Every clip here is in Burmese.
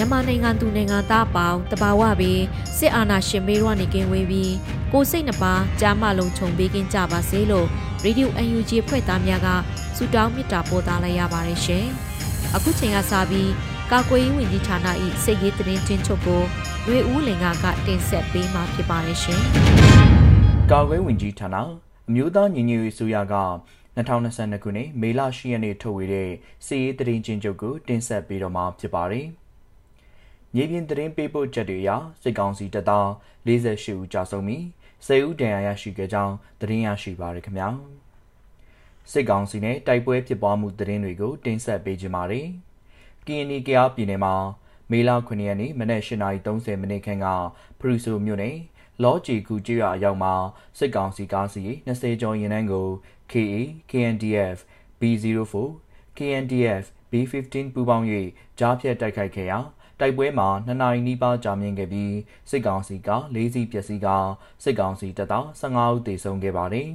မြန်မာနိုင်ငံသူနိုင်ငံသားအပေါင်းတဘာဝပြီးစစ်အာဏာရှင်မေးရွာနေကင်းဝေးပြီးကိုစိတ်နှပါကြားမလုံးခြုံပေးကင်းကြပါစေလို့ရေဒီယို UNG ဖွဲ့သားများကဆုတောင်းမေတ္တာပို့သလိုက်ရပါတယ်ရှင်။အခုချိန်ကစပြီးကာကွယ်ရေးဝန်ကြီးဌာန၏စိတ်ရေးတရင်ချင်းချုပ်ကိုရွေဦးလင်ကကတင်ဆက်ပေးမှာဖြစ်ပါတယ်ရှင်။ကာကွယ်ဝင်ကြီးဌာနအမျိုးသားညီညွတ်ရေးဆိုရက2022ခုနှစ်မေလ10ရက်နေ့ထုတ်ဝေတဲ့စီရေးတရင်ချင်းချုပ်ကိုတင်ဆက်ပေးတော့မှာဖြစ်ပါတယ်။ မြေပြင်သတင်းပေးပို့ချက်တွေအရစစ်ကောင်စီတပ်သား48ဦးကြာဆုံးပြီး10ဦးဒဏ်ရာရရှိခဲ့ကြောင်းသတင်းရရှိပါရခင်ဗျာစစ်ကောင်စီနဲ့တိုက်ပွဲဖြစ်ပွားမှုသတင်းတွေကိုတင်ဆက်ပေးကြပါမယ်။ KNY ကယားပြည်နယ်မှာမေလ9ရက်နေ့မနက်8:30မိနစ်ခန့်ကဖရူဆိုမြို့နယ်လော်ဂျီကူကျွရအရောက်မှာစစ်ကောင်စီကားစီ20ကျော်ရင်နှန်းကို KA KNDF B04 KNDF B15 ပူးပေါင်း၍ကြားဖြတ်တိုက်ခိုက်ခဲ့ရာ တိုက်ပွဲမှာ2နိုင်နီးပါးကြာမြင့်ခဲ့ပြီးစစ်ကောင်စီက၄စီးပျက်စီးကစစ်ကောင်စီတပ်သား15ဦးသေဆုံးခဲ့ပါတယ်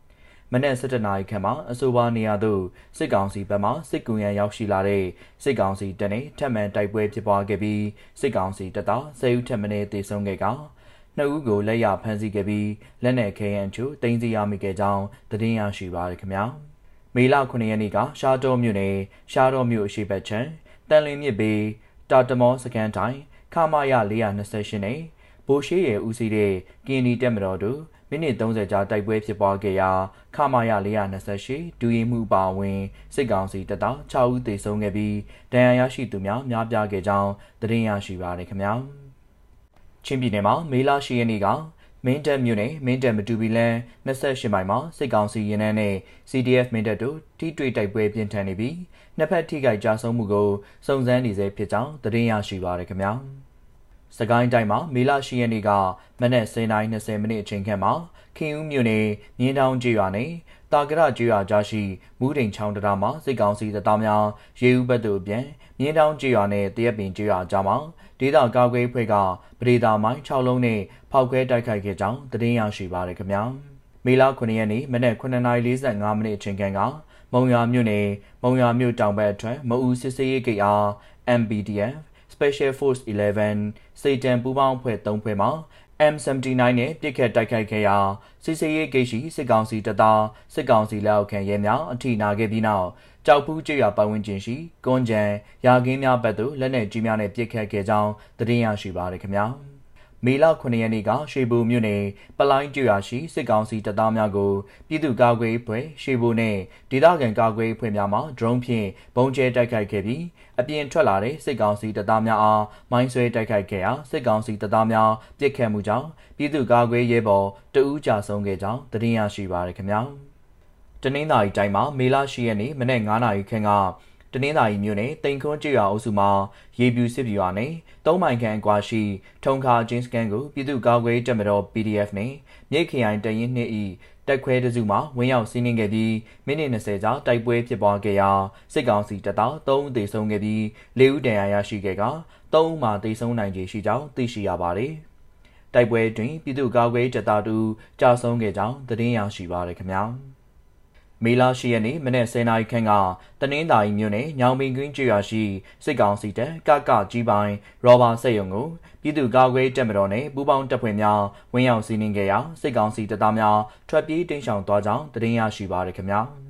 ။မနက်7:00နာရီခန့်မှာအဆိုပါနေရာသို့စစ်ကောင်စီဘက်မှစစ်ကူရန်ရောက်ရှိလာတဲ့စစ်ကောင်စီတပ်နဲ့ထပ်မံတိုက်ပွဲဖြစ်ပွားခဲ့ပြီးစစ်ကောင်စီတပ်သား10ဦးထပ်မံသေဆုံးခဲ့ကနှစ်ဦးကိုလက်ရဖမ်းဆီးခဲ့ပြီးလက်နက်ခဲယမ်းချို့တင်စီရမိခဲ့ကြောင်းသတင်းရရှိပါရခင်ဗျာ။မေလ9ရက်နေ့ကရှားတော်မြို့နယ်ရှားတော်မြို့အရှိတ်ချမ်းတန်လင်းမြစ်ဘေး တာတမောစကန်တိုင်းခမာရ428နဲ့ဘိုရှိရဲ့ဦးစီးတဲ့ကင်းနီတက်မတော်တို့မိနစ်30ကြာတိုက်ပွဲဖြစ်ပွားခဲ့ရာခမာရ428ဒူရင်မှုပါဝင်စစ်ကောင်စီတပ်သား6ဦးသေဆုံးခဲ့ပြီးဒဏ်ရာရရှိသူများများပြားခဲ့ကြောင်းသတင်းရရှိပါရခင်ဗျာချင်းပြည်နယ်မှာမေလ10ရက်နေ့က မင်းတပ်မြို့နယ်မင်းတပ်မတူပီလန်28မိုင်မှာစစ်ကောင်စီရင်နှန်းနဲ့ CDF မင်းတပ်တို့ထိတွေ့တိုက်ပွဲပြင်းထန်နေပြီးနှစ်ဖက်ထိခိုက်ကြဆုံးမှုကိုစုံစမ်းနေဆဲဖြစ်ကြောင်းသတင်းရရှိပါရခင်ဗျာ။စကိုင်းတိုင်းမှာမေလ10ရက်နေ့ကမနက်09:20မိနစ်အချိန်ခန့်မှာခင်ဦးမြို့နယ်မြင်းတောင်ကျေးရွာနယ်တာကရကျေးရွာကြားရှိမူးတိန်ချောင်းတရာမှာစစ်ကောင်စီတပ်သားများရေဦးဘက်သို့ပြန်မြင်းတောင်ကျေးရွာနယ်တရက်ပင်ကျေးရွာကြားမှာ ဒေသကာကွယ်ဖွဲ့ကပဒေသာမိုင်း6လုံးနဲ့ဖောက်ခွဲတိုက်ခိုက်ခဲ့ကြောင်းသတင်းရရှိပါရခင်ဗျာ။မေလ9ရက်နေ့မနက်9:45မိနစ်အချိန်ခန့်ကမုံရွာမြို့နယ်မုံရွာမြို့တောင်ဘက်အထွက်မအူစစ်စေးရေးဂိတ်အား MBDF Special Force 11စေတံပူးပေါင်းအဖွဲ့3ဖွဲ့မှ M79 နဲ့ပြစ်ခတ်တိုက်ခိုက်ခဲ့ရာစစ်စေးရေးဂိတ်ရှိစစ်ကောင်စီတပ်သားစစ်ကောင်စီလက်အောက်ခံရဲများအထိနာခဲ့ပြီးနောက်ကြောက်ဖူးကျွော်ပတ်ဝန်းကျင်ရှိကွန်ကြံရာကင်းများဘက်သို့လက်နက်ကြီးများနဲ့ပစ်ခတ်ခဲ့ကြောင်းသတင်းရရှိပါရခင်ဗျာ။ မေလ9ရက်နေ့ကရွှေဘိုမြို့နယ်ပလိုင်းကျွာရှိစစ်ကောင်စီတပ်သားများကိုပြည်သူ့ကာကွယ်ရေးဖွဲ့ရွှေဘိုနဲ့ဒေသခံကာကွယ်ရေးဖွဲ့များမှဒရုန်းဖြင့်ပုံကျဲတိုက်ခိုက်ခဲ့ပြီးအပြင်ထွက်လာတဲ့စစ်ကောင်စီတပ်သားများအားမိုင်းဆွဲတိုက်ခိုက်ခဲ့ရာစစ်ကောင်စီတပ်သားများပစ်ခတ်မှုကြောင့်ပြည်သူ့ကာကွယ်ရေးဘော်တအူးကြာဆုံးခဲ့ကြောင်းသတင်းရရှိပါရခင်ဗျာ။တနင်္သာရီတိုင်းမှာမေလ10ရက်နေ့မနက်9:00နာရီခန့်က တနင်္သာရီမြို့နယ်တိန်ခွန်းကျွော်အုပ်စုမှာရေပြူစစ်ပြူရွာနဲ့သုံးမိုင်ခန့်အကွာရှိထုံခါဂျင်းစကန်ကိုပြည်သူ့ကာကွယ်တပ်မတော် PDF နဲ့မြိတ်ခရိုင်တရင်နှစ်ဤတက်ခွဲတစုမှဝင်ရောက်စီးနင်းခဲ့ပြီးမိနစ်20ကြာတိုက်ပွဲဖြစ်ပွားခဲ့ရာစစ်ကောင်စီတပ်သား3ဦးသေဆုံးခဲ့ပြီး4ဦးဒဏ်ရာရရှိခဲ့က3ဦးမှသေဆုံးနိုင်ခြေရှိကြောင်းသိရှိရပါတယ်။တိုက်ပွဲတွင်ပြည်သူ့ကာကွယ်တပ်သားတို့ကြာဆုံးခဲ့ကြောင်းသတင်းရရှိပါရခင်ဗျာ။ မေလ10ရက်နေ့မနေ့10:00နာရီခန့်ကတနင်္သာရီမြို့နယ်ညောင်ပင်ကွင်းကျွော်ရှိစစ်ကောင်စီတပ်ကကကြီးပိုင်းရောဘာစက်ရုံကိုပြည်သူ့ကာကွယ်တပ်မတော်နဲ့ပူးပေါင်းတပ်ဖွဲ့များဝင်ရောက်စီးနင်းခဲ့ရာစစ်ကောင်စီတပ်သားများထွက်ပြေးတိမ်းရှောင်သွားကြောင်းသတင်းရရှိပါရခင်ဗျာ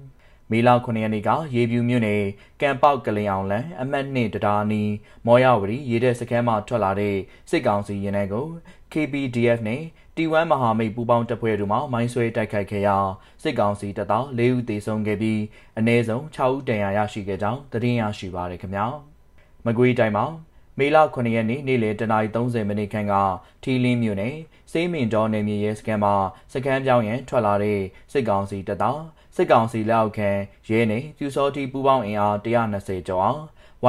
မေလ9ရက်နေ့ကရေပြူမြို့နယ်ကံပေါက်ကလင်အောင်လန်အမှတ်2တရားနီမော်ရဝတီရေတဲ့စခန်းမှထွက်လာတဲ့စစ်ကောင်စီရင်နှန်းကို KPDF နဲ့ T1 မဟာမိတ်ပူးပေါင်းတပ်ဖွဲ့တို့မှမိုင်းဆွဲတိုက်ခိုက်ခဲ့ရာစစ်ကောင်စီတပ်သား၄ဦးသေဆုံးခဲ့ပြီးအနည်းဆုံး6ဦးဒဏ်ရာရရှိခဲ့ကြောင်းသတင်းရရှိပါရခင်ဗျာမကွေးတိုင်းမှာမေလ9ရက်နေ့နေ့လယ်တနာရီ30မိနစ်ခန့်ကထီလင်းမြို့နယ်စေးမင်တော်နယ်မြေရဲစခန်းမှာစခန်းပြောင်းရန်ထွက်လာတဲ့စစ်ကောင်စီတပ်သား စစ်ကောင်စီလက်အောက်ခံရဲနဲ့ပြူစောတိပူးပေါင်းအင်အား120ကျော်အောင်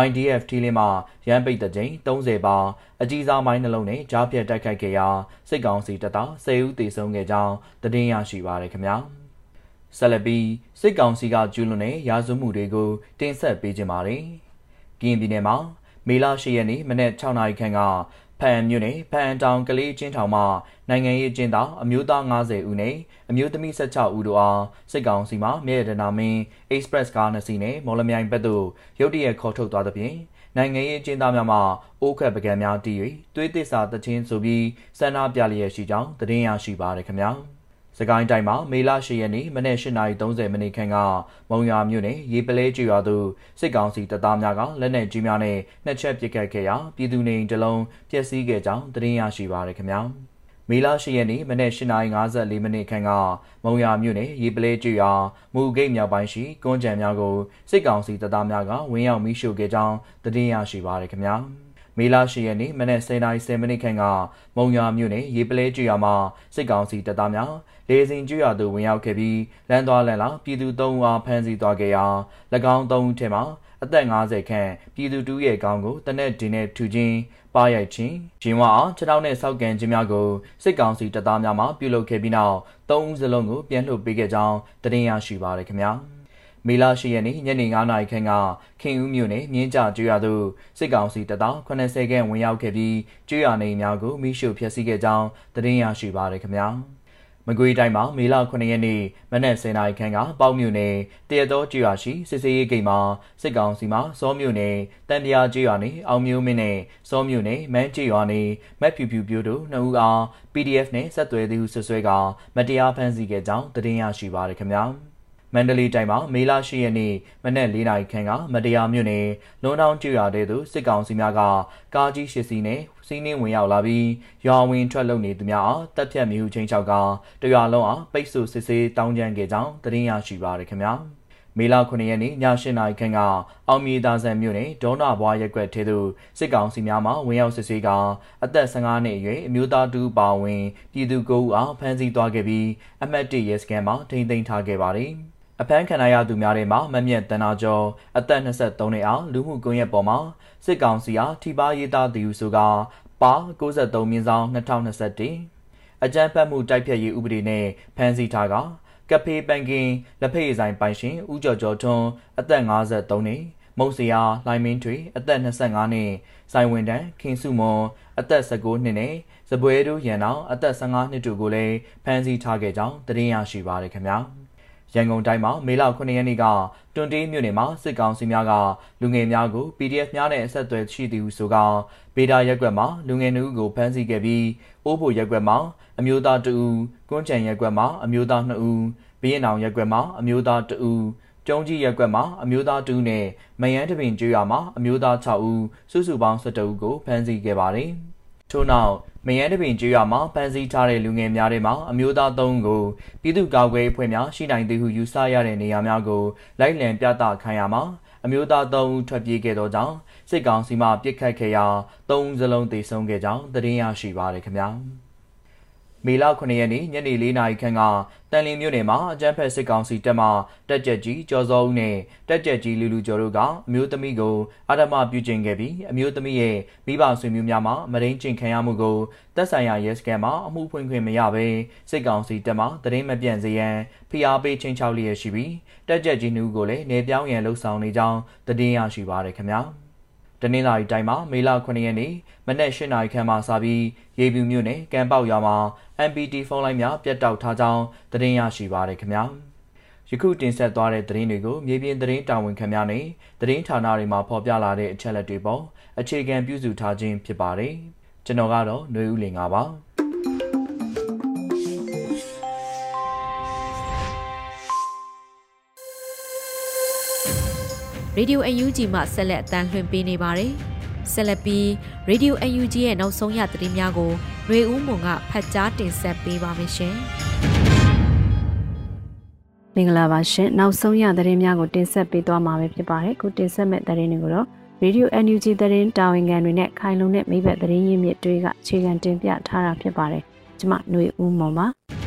YDF ထီလင်းမှာရန်ပိတ်တဲ့ချိန်30ပါအကြီးစားမိုင်းနှလုံးနဲ့ကြားပြတ်တိုက်ခိုက်ခဲ့ရာစစ်ကောင်စီတပ်သား10ဦးသေဆုံးခဲ့ကြောင်းသတင်းရရှိပါရခင်ဗျာဆက်လက်ပြီးစစ်ကောင်စီကကျူးလွန်တဲ့ရာဇဝမှုတွေကိုတင်ဆက်ပေးကြပါမယ်။ကရင်ပြည်နယ်မှာမေလ10ရက်နေ့မနက်6နာရီခန့်က ဖန်မြို့နယ်ဖန်တောင်ကလေးချင်းထောင်မှနိုင်ငံရေးကျင်းသားအမျိုးသား90ဦးနဲ့အမျိုးသမီး16ဦးတို့အားစစ်ကောင်စီမှမြေရတနာမင်း Express ကားနှစ်စီးနဲ့မော်လမြိုင်ဘက်သို့ရုတ်တရက်ခေါ်ထုတ်သွားသဖြင့်နိုင်ငံရေးကျင်းသားများမှအိုးခတ်ပကံများတီး၍သွေးသစ္စာတချင်းဆိုပြီးဆန္ဒပြလျက်ရှိကြောင်းသတင်းရရှိပါရခင်ဗျာ။ စကိုင်းတိုင်းမှာမေလ10ရက်နေ့မနေ့8:30မိနစ်ခန့်ကမုံရွာမြို့နယ်ရေပလဲကျွော်သို့စစ်ကောင်စီတပ်သားများကလက်နက်ကြီးများနဲ့နှစ်ချက်ပစ်ခတ်ခဲ့ရာပြည်သူနေအိမ်တစ်လုံးပျက်စီးခဲ့ကြောင်းသတင်းရရှိပါရခင်ဗျာမေလ10ရက်နေ့မနေ့8:54မိနစ်ခန့်ကမုံရွာမြို့နယ်ရေပလဲကျွော်မူဂိတ်မြောက်ပိုင်းရှိကွန်းကြံများကိုစစ်ကောင်စီတပ်သားများကဝင်းရောက်မိရှို့ခဲ့ကြောင်းသတင်းရရှိပါရခင်ဗျာ မေလ10ရက်နေ့မနက်10:10မိနစ်ခန့်ကမုံရွာမြို့နယ်ရေပလဲကျွော်မှာစစ်ကောင်စီတပ်သားများလေစင်ကျွရသူဝင်ရောက်ခဲ့ပြီးလမ်းသွားလမ်းလာပြည်သူ၃ဦးအားဖမ်းဆီးသွားခဲ့ရာ၎င်း၃ဦးထဲမှာအသက်50ခန့်ပြည်သူတူရဲ့ကောင်းကိုတနက်ဒီနဲ့ထူချင်းပါရိုက်ချင်းဂျင်းဝါအောင်ခြေထောက်နဲ့စောက်ကန်ခြင်းများကိုစစ်ကောင်စီတပ်သားများမှပြုလုပ်ခဲ့ပြီးနောက်၃ဦးစလုံးကိုပြန်လှုပ်ပေးခဲ့ကြောင်းတင်ရရှိပါရခင်ဗျာ မေလ10ရက်နေ့ညနေ9:00နာရီခန့်ကခင်ဦးမြို့နယ်မြင်းကြကျွရသို့စစ်ကောင်စီတပ်သား80ခန့်ဝင်ရောက်ခဲ့ပြီးကျွရနေများကိုမိရှုဖျက်ဆီးခဲ့ကြောင်းတင်ရရှိပါရခင်ဗျာ။မကွေးတိုင်းမှာမေလ9ရက်နေ့မနက်10:00နာရီခန့်ကပေါ့မြို့နယ်တရတော်ကျွာရှိစစ်စေးရေးဂိတ်မှာစစ်ကောင်စီမှစောမြို့နယ်တန်ပြာကျွာနေအောင်မျိုးမင်းနဲ့စောမြို့နယ်မန်းကျွာနေမက်ဖြူဖြူပြိုးတို့နှစ်ဦးအား PDF နဲ့ဆက်သွယ်သူဆွဆွဲကမတရားဖမ်းဆီးခဲ့ကြောင်းသတင်းရရှိပါရခင်ဗျာ။ မန္တလေးတိုင်းမှာမေလ10ရက်နေ့မနက်၄နာရီခန့်ကမတရားမြို့နယ်လွန်တောင်ကျွော်တဲ့သူစစ်ကောင်စီများကကားကြီးရှစ်စီးနဲ့စီးနှင်းဝင်ရောက်လာပြီးရွာဝင်ထွက်လုံနေသူများအားတပ်ဖြတ်မိဟုချင်းချောက်ကတရွာလုံးအားပိတ်ဆို့စစ်ဆေးတောင်းကြမ်းခဲ့ကြောင်းသတင်းရရှိပါရခင်ဗျာမေလ9ရက်နေ့ည8နာရီခန့်ကအောင်မြေသားဆန်မြို့နယ်ဒေါနာဘွားရက်ကွက်ထဲသို့စစ်ကောင်စီများမှဝင်ရောက်စစ်ဆေးကအသက်15နှစ်အရွယ်အမျိုးသားတူပါဝင် ပြည်သူ9ဦးအားဖမ်းဆီးသွားခဲ့ပြီးအမတ်1ရဲစခန်းမှာထိန်းသိမ်းထားခဲ့ပါတယ်။ အဖမ်းခံရသူများထဲမှာမမြတ်တနာကျော်အသက်23နှစ်အောင်လူမှုကွန်ရက်ပေါ်မှာစစ်ကောင်စီအားထိပါရေးသားသူဆိုကပါ63မြင်းဆောင်2021အကြမ်းဖက်မှုတိုက်ဖျက်ရေးဥပဒေနဲ့ဖမ်းဆီးထားကကဖေးပန်ကင်လက်ဖေးဆိုင်ပိုင်ရှင်ဦးကျော်ကျော်ထွန်းအသက်53နှစ်မုတ်စရာလိုင်းမင်းထွေအသက်25နှစ်စိုင်ဝင်တန်းခင်စုမွန်အသက်19နှစ်နဲ့စပွဲတို့ရန်အောင်အသက်15နှစ်တို့ကိုလည်းဖမ်းဆီးထားခဲ့ကြောင်းသတင်းရရှိပါရခင်ဗျာ။ ရန်ကုန်တိုင်းမှာမေလ9ရက်နေ့ကတွန်တေးမြို့နယ်မှာစစ်ကောင်စီများကလူငယ်များကို PDF များနဲ့အဆက်အသွယ်ရှိသူဆိုကဗေဒာရက်ကွက်မှာလူငယ်နှုတ်ကိုဖမ်းဆီးခဲ့ပြီးအိုးဖို့ရက်ကွက်မှာအမျိုးသား2ဦး၊ကွန်းချံရက်ကွက်မှာအမျိုးသား2ဦး၊ဘီရင်အောင်ရက်ကွက်မှာအမျိုးသား2ဦးကျုံကြီးရက်ကွက်မှာအမျိုးသား2ဦးနဲ့မယန်းတပင်ကျွော်မှာအမျိုးသား6ဦးစုစုပေါင်း17ဦးကိုဖမ်းဆီးခဲ့ပါတယ်။ ထို့နောက်မယန်းတပင်ကျွော်မှာဖမ်းဆီးထားတဲ့လူငယ်များထဲမှာအမျိုးသား3ဦးကိုပြည်သူ့ကာကွယ်ရေးအဖွဲ့များရှိနိုင်သည်ဟုယူဆရတဲ့နေရာများကိုလိုက်လံပြသခိုင်းရမှာအမျိုးသား3ဦးထွက်ပြေးခဲ့သောကြောင့်စစ်ကောင်စီမှပြစ်ခတ်ခဲ့ရာ3ဦးစလုံးသေဆုံးခဲ့ကြောင်းသတင်းရရှိပါရခင်ဗျာ။ မေလ9ရက်နေ့ညနေ4နာရီခန့်ကတန်လင်းမြို့နယ်မှာအကြမ်းဖက်စစ်ကောင်စီတပ်မှတက်ကြက်ကြီးကျော်စောဦးနဲ့တက်ကြက်ကြီးလူလူကျော်တို့ကအမျိုးသမီးကိုအာဓမပြုကျင့်ခဲ့ပြီးအမျိုးသမီးရဲ့မိဘဆွေမျိုးများမှမရင်းကျင့်ခံရမှုကိုတပ်ဆိုင်ရာရဲစခန်းမှအမှုဖွင့်ခွင့်မရဘဲစစ်ကောင်စီတပ်မှတရင်မပြန့်စေရန်ဖိအားပေးချင်းချောက်လျက်ရှိပြီးတက်ကြက်ကြီးနှူးကိုလည်းနေပြောင်းရန်လှုံ့ဆော်နေကြောင်းသတင်းရရှိပါရခင်ဗျာ။ တနင်္လာရီတိုင်းမှာမေလ9ရက်နေ့မနက်၈နာရီခန့်မှစပြီးရေပြူမြို့နယ်ကံပေါက်ရွာမှာ MPT ဖုန်းလိုင်းများပြတ်တောက်ထားကြောင်းသတင်းရရှိပါရခင်ဗျာယခုတင်ဆက်သွားတဲ့သတင်းတွေကိုမြေပြင်သတင်းတာဝန်ခံများနဲ့သတင်းဌာနတွေမှာဖော်ပြလာတဲ့အချက်အလက်တွေပေါ်အခြေခံပြုစုထားခြင်းဖြစ်ပါတယ်ကျွန်တော်ကတော့ຫນွေဦးလင်ပါ ရေဒီယို UNG မှဆက်လက်အသံလွှင့်ပေးနေပါတယ်။ဆက်လက်ပြီးရေဒီယို UNG ရဲ့နောက်ဆုံးရသတင်းများကိုရွေဦးမွန်ကဖတ်ကြားတင်ဆက်ပေးပါမယ်ရှင်။မင်္ဂလာပါရှင်။နောက်ဆုံးရသတင်းများကိုတင်ဆက်ပေးသွားမှာဖြစ်ပါတယ်။ခုတင်ဆက်မဲ့သတင်းတွေကိုတော့ Radio NUG သတင်းတာဝန်ခံတွေနဲ့ခိုင်လုံတဲ့မိဘသတင်းရင်းမြစ်တွေကအခြေခံတင်ပြထားတာဖြစ်ပါတယ်။ကျွန်မຫນွေဦးမွန်ပါ။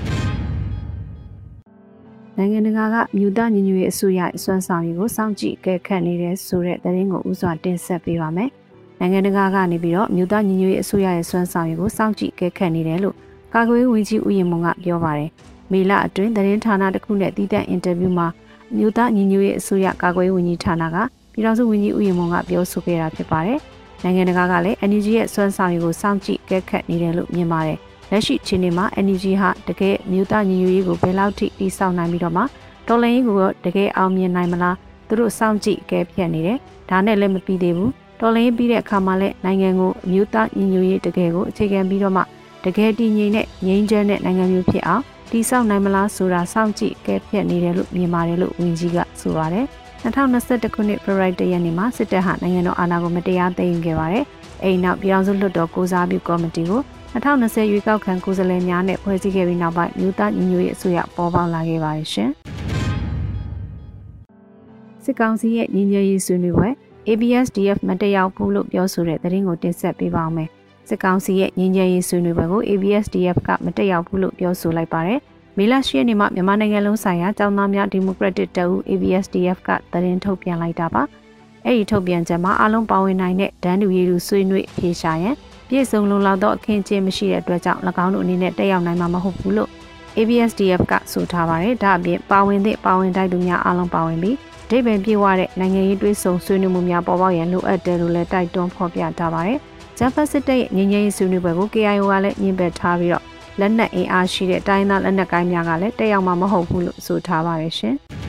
နိုင်ငံတကာကမြူတညီညွတ်ရေးအစိုးရအစွမ်းဆောင်ရည်ကိုစောင့်ကြည့်ကဲခတ်နေတဲ့ဆိုတဲ့သတင်းကိုဥစွာတင်ဆက်ပေးပါမယ်။နိုင်ငံတကာကနေပြီးတော့မြူတညီညွတ်ရေးအစိုးရရဲ့စွမ်းဆောင်ရည်ကိုစောင့်ကြည့်ကဲခတ်နေတယ်လို့ကာကွယ်ဝင်ကြီးဦးရင်မွန်ကပြောပါတယ်။မေလအတွင်းသတင်းဌာနတစ်ခုနဲ့တည်တဲ့အင်တာဗျူးမှာမြူတညီညွတ်ရေးအစိုးရကာကွယ်ဝင်ကြီးဌာနကပြည်ထောင်စုဝန်ကြီးဦးရင်မွန်ကပြောဆိုခဲ့တာဖြစ်ပါတယ်။နိုင်ငံတကာကလည်း NUG ရဲ့စွမ်းဆောင်ရည်ကိုစောင့်ကြည့်ကဲခတ်နေတယ်လို့မြင်ပါတယ်။ လက်ရှိအခြေအနေမှာ energy ဟာတကယ်မြို့သားညီညွတ်ရေးကိုဘယ်လောက်ထိတည်ဆောက်နိုင်ပြီးတော့မှတော်လိုင်းရေးကိုတကယ်အောင်မြင်နိုင်မလားသူတို့စောင့်ကြည့်အကဲဖြတ်နေတယ်ဒါနဲ့လည်းမပြီးသေးဘူးတော်လိုင်းပြီးတဲ့အခါမှာလည်းနိုင်ငံကိုအမျိုးသားညီညွတ်ရေးတကယ်ကိုအခြေခံပြီးတော့မှတကယ်တည်ငြိမ်တဲ့ငြိမ်းချမ်းတဲ့နိုင်ငံမျိုးဖြစ်အောင်တည်ဆောက်နိုင်မလားဆိုတာစောင့်ကြည့်အကဲဖြတ်နေတယ်လို့မြင်ပါတယ်လို့ဝန်ကြီးကဆိုပါတယ်2021ခုနှစ်ဖေဖော်ဝါရီလရက်နေ့မှာစစ်တပ်ဟာနိုင်ငံတော်အာဏာကိုမတရားသိမ်းယူခဲ့ပါတယ်။အဲဒီနောက်ပြည်ထောင်စုလွှတ်တော်ကိုစားပြုကော်မတီကို 2020ရွေးကောက်ခံကိုယ်စားလှယ်များနဲ့ဖွဲ့စည်းခဲ့ပြီးနောက်ပိုင်းမြို့သားညီညွတ်ရေးအစိုးရပေါ်ပေါက်လာခဲ့ပါတယ်ရှင်။စစ်ကောင်စီရဲ့ညီညွတ်ရေးဆွေးနွေးပွဲ ABSDF မတက်ရောက်ဘူးလို့ပြောဆိုတဲ့သတင်းကိုတင်ဆက်ပေးပါောင်းမယ်။စစ်ကောင်စီရဲ့ညီညွတ်ရေးဆွေးနွေးပွဲကို ABSDF ကမတက်ရောက်ဘူးလို့ပြောဆိုလိုက်ပါတယ်။မေလ10ရက်နေ့မှာမြန်မာနိုင်ငံလုံးဆိုင်ရာကျောင်းသားများဒီမိုကရက်တစ်တပ်ဦး ABSDF ကသတင်းထုတ်ပြန်လိုက်တာပါ။အဲ့ဒီထုတ်ပြန်ချက်မှာအလုံးပါဝင်နိုင်တဲ့ဒန်းတူရည်သူဆွေးနွေးဖြေရှာရန် ပြည့်စုံလုံလောက်သောအခင်းအကျင်းမရှိတဲ့အတွက်ကြောင့်၎င်းတို့အနေနဲ့တက်ရောက်နိုင်မှာမဟုတ်ဘူးလို့ ABSDF ကဆိုထားပါတယ်။ဒါအပြင်ပါဝင်သည့်ပါဝင်တိုက်သူများအားလုံးပါဝင်ပြီးဒိဗယ်ပြေဝတဲ့နိုင်ငံရေးတွေးဆုံဆွေးနွေးမှုများပေါ်ပေါက်ရန်လိုအပ်တယ်လို့လည်းတိုက်တွန်းဖော်ပြထားပါတယ်။ဂျပန်စစ်တပ်ရဲ့ငြိမ်းချမ်းရေးဆွေးနွေးပွဲကို KIO ကလည်းညှင်းပယ်ထားပြီးတော့လက်နက်အင်အားရှိတဲ့တိုင်းသားလက်နက်ကိုင်းများကလည်းတက်ရောက်မှာမဟုတ်ဘူးလို့ဆိုထားပါတယ်ရှင်။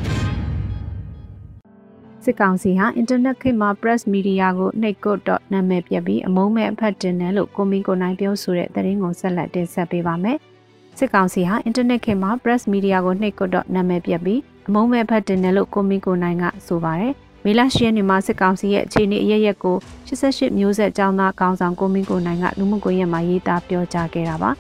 စစ်ကောင်စီဟာအင်တာနက်ခေတ်မှာ press media ကိုနှိတ်ကွတ်တော့နာမည်ပြပြီးအမုန်းမဲ့အဖတ်တင်တယ်လို့ကိုမီကိုနိုင်ပြောဆိုတဲ့သတင်းကိုဆက်လက်တင်ဆက်ပေးပါမယ်။စစ်ကောင်စီဟာအင်တာနက်ခေတ်မှာ press media ကိုနှိတ်ကွတ်တော့နာမည်ပြပြီးအမုန်းမဲ့အဖတ်တင်တယ်လို့ကိုမီကိုနိုင်ကဆိုပါတယ်။မေလ10ရက်နေ့မှာစစ်ကောင်စီရဲ့အခြေအနေအရရက်ကို88မျိုးဆက်ចောင်းသားကောင်းဆောင်ကိုမင်းကိုနိုင်ကလူမှုကွန်ရက်မှာရေးသားပြောကြားခဲ့တာပါ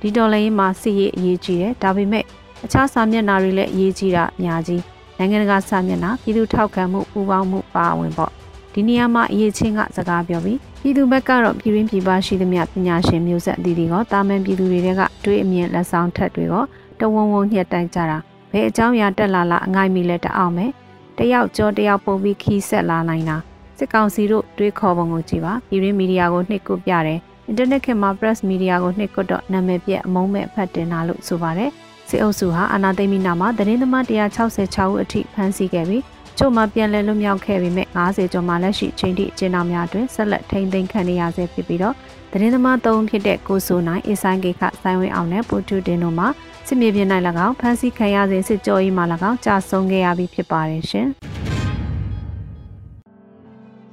ဒီတော်လိုင်းမှာစစ်ရေးအရေးကြီးတယ်ဒါပေမဲ့အခြားစာမျက်နှာတွေလည်းအရေးကြီးတာအများကြီး နိုင်ငံတကာစာမျက်နှာပြည်သူထောက်ခံမှုပူးပေါင်းမှုပါဝင်ပေါ့ဒီနေရာမှာအရေးချင်းကစကားပြောပြီးပြည်သူဘက်ကတော့ပြည်ရင်းပြည်ပရှိသမျှပညာရှင်မျိုးဆက်အသီးတွေကတာမန်ပြည်သူတွေကတွေးအမြင်လက်ဆောင်ထက်တွေကတဝုံဝုံညှက်တိုင်ကြတာဘယ်အကြောင်းအရာတက်လာလာအငိုက်မိလဲတအောင်မယ်တယောက်ကြောတယောက်ပုံပြီးခီးဆက်လာနိုင်တာစစ်ကောင်စီတို့တွေးခေါ်ပုံကိုကြည့်ပါပြည်ရင်းမီဒီယာကိုနှိပ်ကွပ်ပြတယ်အင်တာနက်ခေတ်မှာ press media ကိုနှိပ်ကွပ်တော့နာမည်ပြက်အမုန်းမဲ့ဖတ်တင်တာလို့ဆိုပါတယ် စစ်အုပ်စုဟာအာဏာသိမ်းပြီးနောက်မှာသတင်းသမား166ဦးအထိဖမ်းဆီးခဲ့ပြီးချို့မှပြန်လည်လွတ်မြောက်ခဲ့ပေမဲ့90ကျော်မှလက်ရှိချိန်ထိအကျဉ်းထောင်များတွင်ဆက်လက်ထိန်းသိမ်းခံနေရဆဲဖြစ်ပြီးတော့သတင်းသမား၃ဦးဖြစ်တဲ့ကိုဆိုနိုင်အဆိုင်ကေခစိုင်းဝင်းအောင်နဲ့ပူတူတင်တို့မှစစ်မြေပြင်၌၎င်းဖမ်းဆီးခံရစဉ်စစ်ကြောရေးမှ၎င်းကြာဆုံးခဲ့ရပြီးဖြစ်ပါတယ်ရှင်။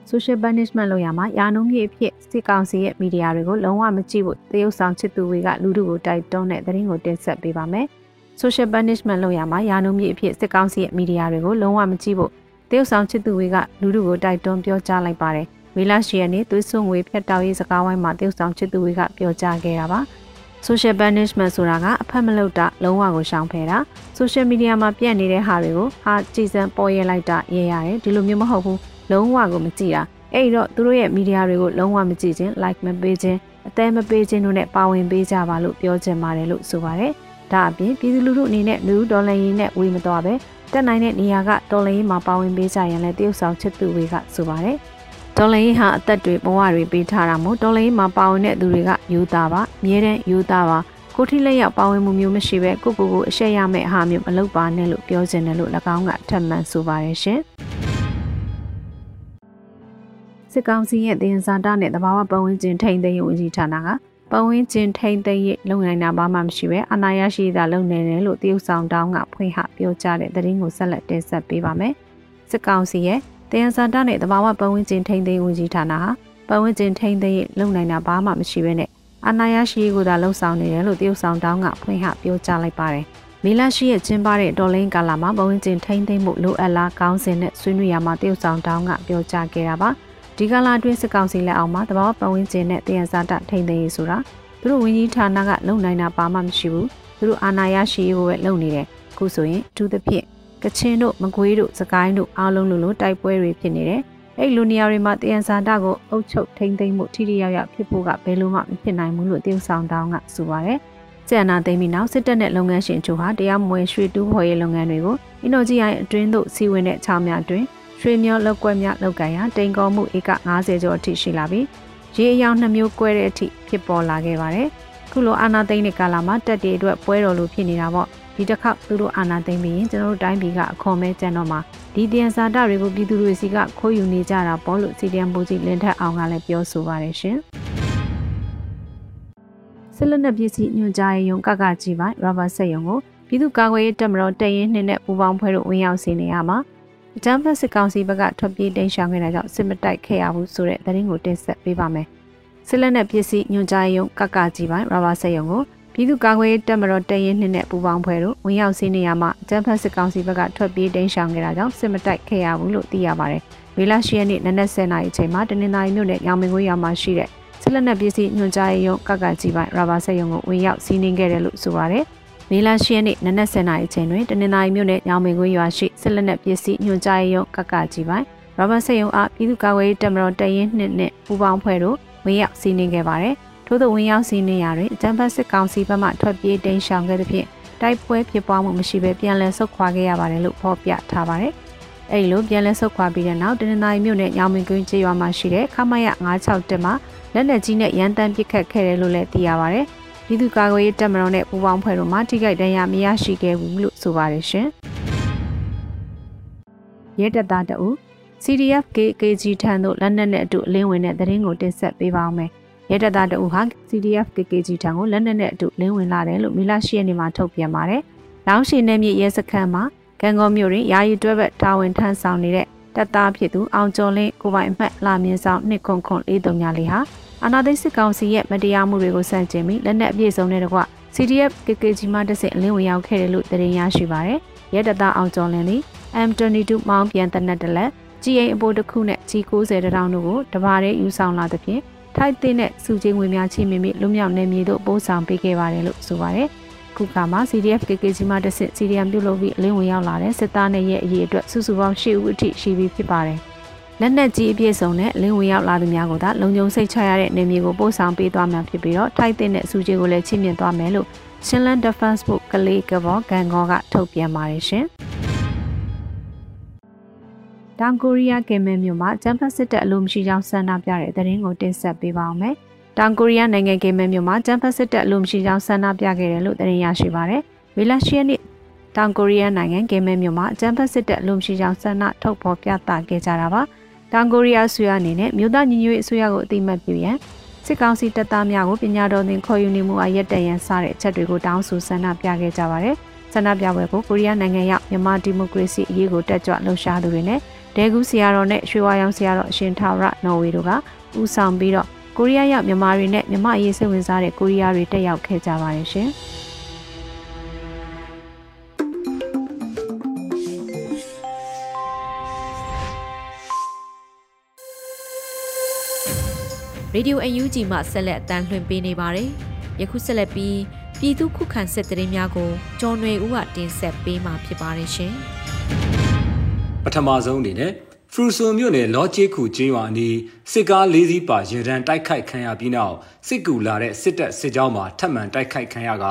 social punishment လုပ်ရမှာယာနုံးကြီးအဖြစ်စစ်ကောင်စီရဲ့မီဒီယာတွေကိုလုံးဝမကြည့်ဖို့တရုတ်ဆောင်ချစ်သူတွေကလူထုကိုတိုက်တွန်းတဲ့သတင်းကိုတင်ဆက်ပေးပါမယ်။ social punishment လုပ်ရမှာယာနုံမြစ်အဖြစ်စစ်ကောင်စီရဲ့မီဒီယာတွေကိုလုံးဝမကြည့်ဖို့တရုတ်ဆောင်ချစ်သူတွေကလူထုကိုတိုက်တွန်းပြောကြားလိုက်ပါတယ်။မေလ10ရက်နေ့သွေးစွန်ငွေဖြတ်တောက်ရေးစကားဝိုင်းမှာတရုတ်ဆောင်ချစ်သူတွေကပြောကြားခဲ့တာပါ။ social punishment ဆိုတာကအဖက်မလုပ်တာလုံးဝကိုရှောင်ဖယ်တာ social media မှာပြန့်နေတဲ့ဟာတွေကိုဟာကြည်စံပေါ်ရလိုက်တာရရတယ်ဒီလိုမျိုးမဟုတ်ဘူးလုံးဝကိုမကြည့်တာအဲ့တော့သူတို့ရဲ့မီဒီယာတွေကိုလုံးဝမကြည့်ခြင်း like မပေးခြင်းအသေးမပေးခြင်းတို့နဲ့ပါဝင်ပေးကြပါလို့ပြောချင်ပါတယ်လို့ဆိုပါတယ်။ ဒါအပြင်ပြည်သူလူထုအနေနဲ့လူဒေါ်လာရင်းနဲ့ဝေးမသွားပဲတက်နိုင်တဲ့နေရာကဒေါ်လာရင်းမှာပါဝင်ပေးကြရင်လည်းတရုတ်ဆောင်ချစ်သူတွေကဆိုပါတယ်ဒေါ်လာရင်းဟာအသက်တွေဘဝတွေပေးထားတာမို့ဒေါ်လာရင်းမှာပါဝင်တဲ့သူတွေကယူသားပါအမြဲတမ်းယူသားပါကိုထိလက်ရောက်ပါဝင်မှုမျိုးမရှိပဲကိုကိုကိုအရှက်ရမယ့်အဟာမျိုးမလုပ်ပါနဲ့လို့ပြောချင်တယ်လို့၎င်းကထပ်မံဆိုပါတယ်ရှင်စစ်ကောင်စီရဲ့တင်စားတာနဲ့တဘာဝပတ်ဝန်းကျင်ထိန်းသိမ်းရေးဝန်ကြီးဌာနက ပဝင်းကျင်ထိမ့်သိမ့်ရလုံနိုင်တာဘာမှမရှိပဲအာဏာရရှိတာလုံနေတယ်လို့တရုတ်ဆောင်တောင်းကဖွင့်ဟပြောကြားတဲ့သတင်းကိုဆက်လက်တင်ဆက်ပေးပါမယ်။စစ်ကောင်စီရဲ့တရားစံတာနဲ့တဘာဝပဝင်းကျင်ထိမ့်သိမ့်ဝန်ကြီးဌာနဟာပဝင်းကျင်ထိမ့်သိမ့်ရလုံနိုင်တာဘာမှမရှိပဲနဲ့အာဏာရရှိကိုသာလှုံ့ဆော်နေတယ်လို့တရုတ်ဆောင်တောင်းကဖွင့်ဟပြောကြားလိုက်ပါတယ်။မမေလရှိရဲ့ကျင်းပတဲ့တော်လိုင်းကာလာမှာဘဝင်းကျင်ထိမ့်သိမ့်မှုလိုအပ်လားကောင်းစဉ်နဲ့ဆွေးနွေးရမှာတရုတ်ဆောင်တောင်းကပြောကြားခဲ့တာပါ ဒီကာလာအတွင်းစစ်ကောင်စီလက်အောက်မှာတဘာပဝင်းကျင်နဲ့တယံဇာတထိမ့်သိမ့်ရေးဆိုတာသူတို့ဝန်ကြီးဌာနကလုံနိုင်တာပါမှမရှိဘူးသူတို့အာဏာရရှိရေးကိုပဲလုပ်နေတယ်ခုဆိုရင်အထူးသဖြင့်ကချင်တို့မကွေးတို့စကိုင်းတို့အားလုံးလိုလိုတိုက်ပွဲတွေဖြစ်နေတယ်အဲ့လိုနေရာတွေမှာတယံဇာတကိုအုပ်ချုပ်ထိမ့်သိမ့်မှုထိထိရောက်ရောက်ဖြစ်ဖို့ကဘယ်လိုမှမဖြစ်နိုင်ဘူးလို့တရုတ်ဆောင်တောင်းကဆိုပါတယ်ကျန်နာသိမ်းပြီးနောက်စစ်တပ်နဲ့လုပ်ငန်းရှင်တို့ဟာတရားမဝင်ရွှေတူးဖော်ရေးလုပ်ငန်းတွေကိုအင်ဒိုဂျီအိုင်အတွင်းသို့စီဝင်တဲ့ချောင်းများအတွင်း ရွှေမျောလောက်ကွက်များလောက်ကန်ရာတိန်ကောမှုဧက90ကျော်အထိရှိလာပြီးရေအယောင်နှမျိုးကွဲတဲ့အထိဖြစ်ပေါ်လာခဲ့ပါတယ်။ခုလိုအာနာသိန်းတဲ့ကာလမှာတက်တွေအတွက်ပွဲတော်လိုဖြစ်နေတာပေါ့ဒီတစ်ခေါက်သူတို့အာနာသိန်းပြီးရင်ကျွန်တော်တို့တိုင်းပြည်ကအခွန်မဲကျန်တော့မှာဒီတန်စာတတွေကိုပြည်သူတွေစီကခိုးယူနေကြတာပေါ့လို့စီတန်ပူကြီးလင်းထက်အောင်ကလည်းပြောဆိုပါတယ်ရှင်။ဆက်လက်နဲ့ပစ္စည်းညွှန်ကြားရေးယုံကကကြီးပိုင်းရဘာဆက်ယုံကိုပြည်သူ့ကာကွယ်ရေးတပ်မတော်တရင်နှင်းနဲ့ပူပေါင်းဖွဲ့တို့ဝင်ရောက်စီနေရမှာ အကြမ်းဖက်စစ်ကောင်စီဘက်ကထွက်ပြေးတိမ်းရှောင်ခဲ့တာကြောင့်စစ်မတိုက်ခဲ့ရဘူးဆိုတဲ့သတင်းကိုတင်ဆက်ပေးပါမယ်။ဆက်လက်နဲ့ပစ္စည်းညွှန်ကြားရေးယုံကကကြီးပိုင်းရဘာဆက်ယုံကိုပြည်သူ့ကာကွယ်ရေးတပ်မတော်တရင်နှင်းနဲ့ပူပေါင်းဖွဲ့တို့ဝင်ရောက်စီနေရမှာအကြမ်းဖက်စစ်ကောင်စီဘက်ကထွက်ပြေးတိမ်းရှောင်ခဲ့တာကြောင့်စစ်မတိုက်ခဲ့ရဘူးလို့သိရပါတယ်။မေလ10ရက်နေ့နနက်10:00နာရီအချိန်မှာတနင်္သာရီမြို့နယ်ရောင်မင်းကွေးရွာမှာရှိတဲ့ဆက်လက်နဲ့ပစ္စည်းညွှန်ကြားရေးရုံးကကကြီးပိုင်းရာဘာဆက်ရုံကိုဝင်ရောက်စီးနင်းခဲ့တယ်လို့ဆိုပါတယ်။ မေလ10ရက်နေ့နနက်10:00နာရီအချိန်တွင်တနင်္သာရီမြို့နယ်ညောင်မင်းကွင်းရွာရှိဆက်လက်နဲ့ပစ္စည်းညွှန်ကြားရေးရုံးကကကြီးပိုင်းရာဘာဆက်ရုံအားပြည်သူ့ကာကွယ်ရေးတပ်မတော်တရင်နှစ်နဲ့ပူးပေါင်းဖွဲ့တို့ဝင်ရောက်စီးနင်းခဲ့ပါတယ်။ထို့သောဝင်ရောက်စီးနင်းရာတွင်အကြံဖတ်စစ်ကောင်စီဘက်မှထွက်ပြေးတိမ်းရှောင်ခဲ့သဖြင့်တိုက်ပွဲဖြစ်ပွားမှုမရှိဘဲပြန်လည်ဆုတ်ခွာခဲ့ရပါတယ်လို့ဖော်ပြထားပါတယ်။အဲဒီလိုပြန်လည်ဆုတ်ခွာပြီးတဲ့နောက်တနင်္သာရီမြို့နယ်ညောင်မင်းကွင်းကျေးရွာမှာရှိတဲ့ခမရ961မှာလက်နက်ကြီးနဲ့ရန်တမ်းပစ်ခတ်ခဲ့တယ်လို့လည်းသိရပါဗျ။ ပြည်သူ့ကာကွယ်ရေးတပ်မတော်နဲ့ပူးပေါင်းဖွဲ့တို့မှထိခိုက်ဒဏ်ရာမရရှိခဲ့ဘူးလို့ဆိုပါတယ်ရှင်။ရဲတပ်သားတအူ CDF KKG ထံသို့လက်နက်နဲ့အတူအလင်းဝင်တဲ့သတင်းကိုတင်ဆက်ပေးပါောင်းမယ်။ရဲတပ်သားတအူဟာ CDF KKG ထံကိုလက်နက်နဲ့အတူလင်းဝင်လာတယ်လို့မိလာရှိရနေမှာထုတ်ပြန်ပါတယ်။လောင်းရှိနယ်မြေရဲစခန်းမှာကံကောမြို့တွင်ယာယီတွဲဘက်တာဝန်ထမ်းဆောင်နေတဲ့တပ်သားဖြစ်သူအောင်ကျော်လင်းကိုပိုင်အမှတ်လာမြင့်ဆောင်နှစ်ခွန်ခွန်လေးတုံညာလေးဟာ အာနာသိစစ်ကောင်စီရဲ့မတရားမှုတွေကိုစန့်ကျင်ပြီးလက်နက်အပြည့်စုံတဲ့တကွ CDF KKG မှတစ်ဆင့်အလင်းဝင်ရောက်ခဲ့တယ်လို့သတင်းရရှိပါရယ်ရဲတပ်သားအောင်ကျော်လင်းသည် M22 မောင်းပြန်တနက်တလက်ကြီးအိမ်အပိုးတစ်ခုနဲ့ကြီး90တောင်တို့ကိုတဘာရဲယူဆောင်လာသဖြင့်ထိုက်တဲ့နဲ့စုချင်းငွေများချိမိမိလွမြောက်နေမြေတို့ပို့ဆောင်ပေးခဲ့ပါတယ်လို့ဆိုပါတယ်ခုခါမှာ CDF KKG မှတစ်ဆင့် CDM ပြုလုပ်ပြီးအလင်းဝင်ရောက်လာတဲ့စစ်သားနဲ့ရဲ့အရေးအတွက်စုစုပေါင်း၈ဦးအထိရှိပြီးဖြစ်ပါတယ်။ လက်နက်ကြီးအပြည့်စုံနဲ့လင်းဝင်ရောက်လာသူများကိုသာလုံခြုံစိတ်ချရတဲ့နေမြေကိုပို့ဆောင်ပေးသွားမှာဖြစ်ပြီးတော့ထိုက်တဲ့နဲ့စုကြီးကိုလည်းချီးမြှင့်သွားမယ်လို့ Shinland Defense Book ကလေးကဘောဂန်ဂောကထုတ်ပြန်ပါတယ်ရှင်။တောင်ကိုရီးယားကင်မဲမြို့မှာဂျမ်ဖတ်စစ်တပ်အလို့မရှိကြောင်းဆန္ဒပြတဲ့သတင်းကိုတင်ဆက်ပေးပါောင်းမယ်။တောင်ကိုရီးယားနိုင်ငံကင်မဲမြို့မှာဂျမ်ဖတ်စစ်တပ်အလို့မရှိကြောင်းဆန္ဒပြခဲ့တယ်လို့သတင်းရရှိပါရယ်။ဝီလာရှိယနေ့တောင်ကိုရီးယားနိုင်ငံကင်မဲမြို့မှာဂျမ်ဖတ်စစ်တပ်အလို့မရှိကြောင်းဆန္ဒထုတ်ဖော်ပြသခဲ့ကြတာပါ။ တောင်ကိုရီးယားအစိုးရအနေနဲ့မြို့သားညီညွတ်ရေးအစိုးရကိုအတိမတ်ပြုရန်စစ်ကောင်စီတပ်သားများကိုပညာတော်သင်ခေါ်ယူနေမှုအရက်တရန်စတဲ့အချက်တွေကိုတောင်းဆိုဆန္ဒပြခဲ့ကြပါရယ်။ဆန္ဒပြပွဲကိုကိုရီးယားနိုင်ငံရောက်မြန်မာဒီမိုကရေစီအရေးကိုတက်ကြွလှုပ်ရှားသူတွေနဲ့ဒဲကူဆရာတော်နဲ့ရွှေဝါရောင်ဆရာတော်အရှင်ထာဝရနော်ဝေတို့ကဦးဆောင်ပြီးတော့ကိုရီးယားရောက်မြန်မာတွေနဲ့မြန်မာအရေးစိတ်ဝင်စားတဲ့ကိုရီးယားတွေတက်ရောက်ခဲ့ကြပါတယ်ရှင်။ ရေဒီယိုအန်ယူဂျီမှဆက်လက်အတန်းလွှင့်ပေးနေပါတယ်။ယခုဆက်လက်ပြီးပြည်သူခုခံစစ်တရင်များကိုကျော်နွေဦးကတင်ဆက်ပေးမှာဖြစ်ပါတယ်ရှင်။ပထမဆုံးအနေနဲ့ဖရူဆိုမြို့နယ်လောကျေးခုကျေးရွာအနီးစစ်ကား၄စီးပါရရန်တိုက်ခိုက်ခံရပြီးနောက်စစ်ကူလာတဲ့စစ်တပ်စစ်ကြောင်းမှာထပ်မံတိုက်ခိုက်ခံရက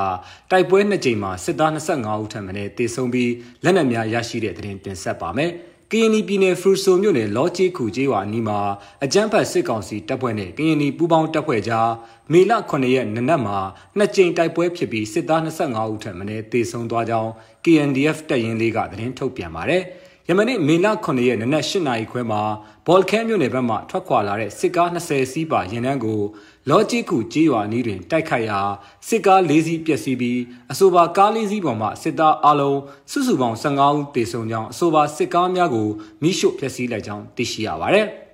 တိုက်ပွဲနှစ်ကြိမ်မှာစစ်သား25ဦးထပ်မံတေဆုံးပြီးလက်နက်များရရှိတဲ့တဲ့တင်တင်ဆက်ပါမယ်။ ကရင်ပြည်နယ်ဖရူဆိုမြို့နယ်လောကျေးခုကျေးရွာအနီးမှာအကြမ်းဖက်စစ်ကောင်စီတပ်ဖွဲ့နဲ့ကရင်ပူးပေါင်းတပ်ဖွဲ့ကြားမေလ9ရက်နနက်မှာနှစ်ကြိမ်တိုက်ပွဲဖြစ်ပြီးစစ်သား25ဦးထပ်မံတေဆုံးသွားကြောင်း KNDF တပ်ရင်းလေးကသတင်းထုတ်ပြန်ပါတယ်။ ယမနေ့မေလ9ရက်နနက်8နာရီခွဲမှာဘော်လ်ခဲမြို့နယ်ဘက်မှထွက်ခွာလာတဲ့စစ်ကား20စီးပါရင်နှန်းကိုလော်ဂျီကူကြေးရွာနီးတွင်တိုက်ခိုက်ရာစစ်ကား၄စီးပျက်စီးပြီးအဆိုပါကား၄စီးပေါ်မှစစ်သားအလုံးစုစုပေါင်း15ဦးတေဆုံးကြောင်းအဆိုပါစစ်ကားများကိုမိရှို့ဖျက်ဆီးလိုက်ကြောင်းသိရှိရပါသည်။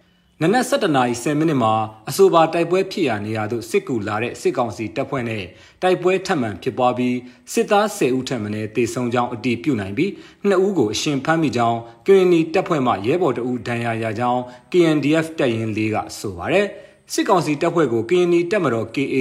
နနနက်7:10မိနစ်မှာအဆိုပါတိုက်ပွဲဖြစ်ရာနေရာသို့စစ်ကူလာတဲ့စစ်ကောင်စီတပ်ဖွဲ့နဲ့တိုက်ပွဲထပ်မံဖြစ်ပွားပြီးစစ်သား10ဦးထပ်မံတေဆုံးကြောင်းအတည်ပြုနိုင်ပြီး2ဦးကိုအရှင်ဖမ်းမိကြောင်း KNY တပ်ဖွဲ့မှရဲဘော်တဦးဒဏ်ရာရကြောင်း KNDF တပ်ရင်း၄ကဆိုပါတယ်စစ်ကောင်စီတပ်ဖွဲ့ကို KNY တပ်မတော် KA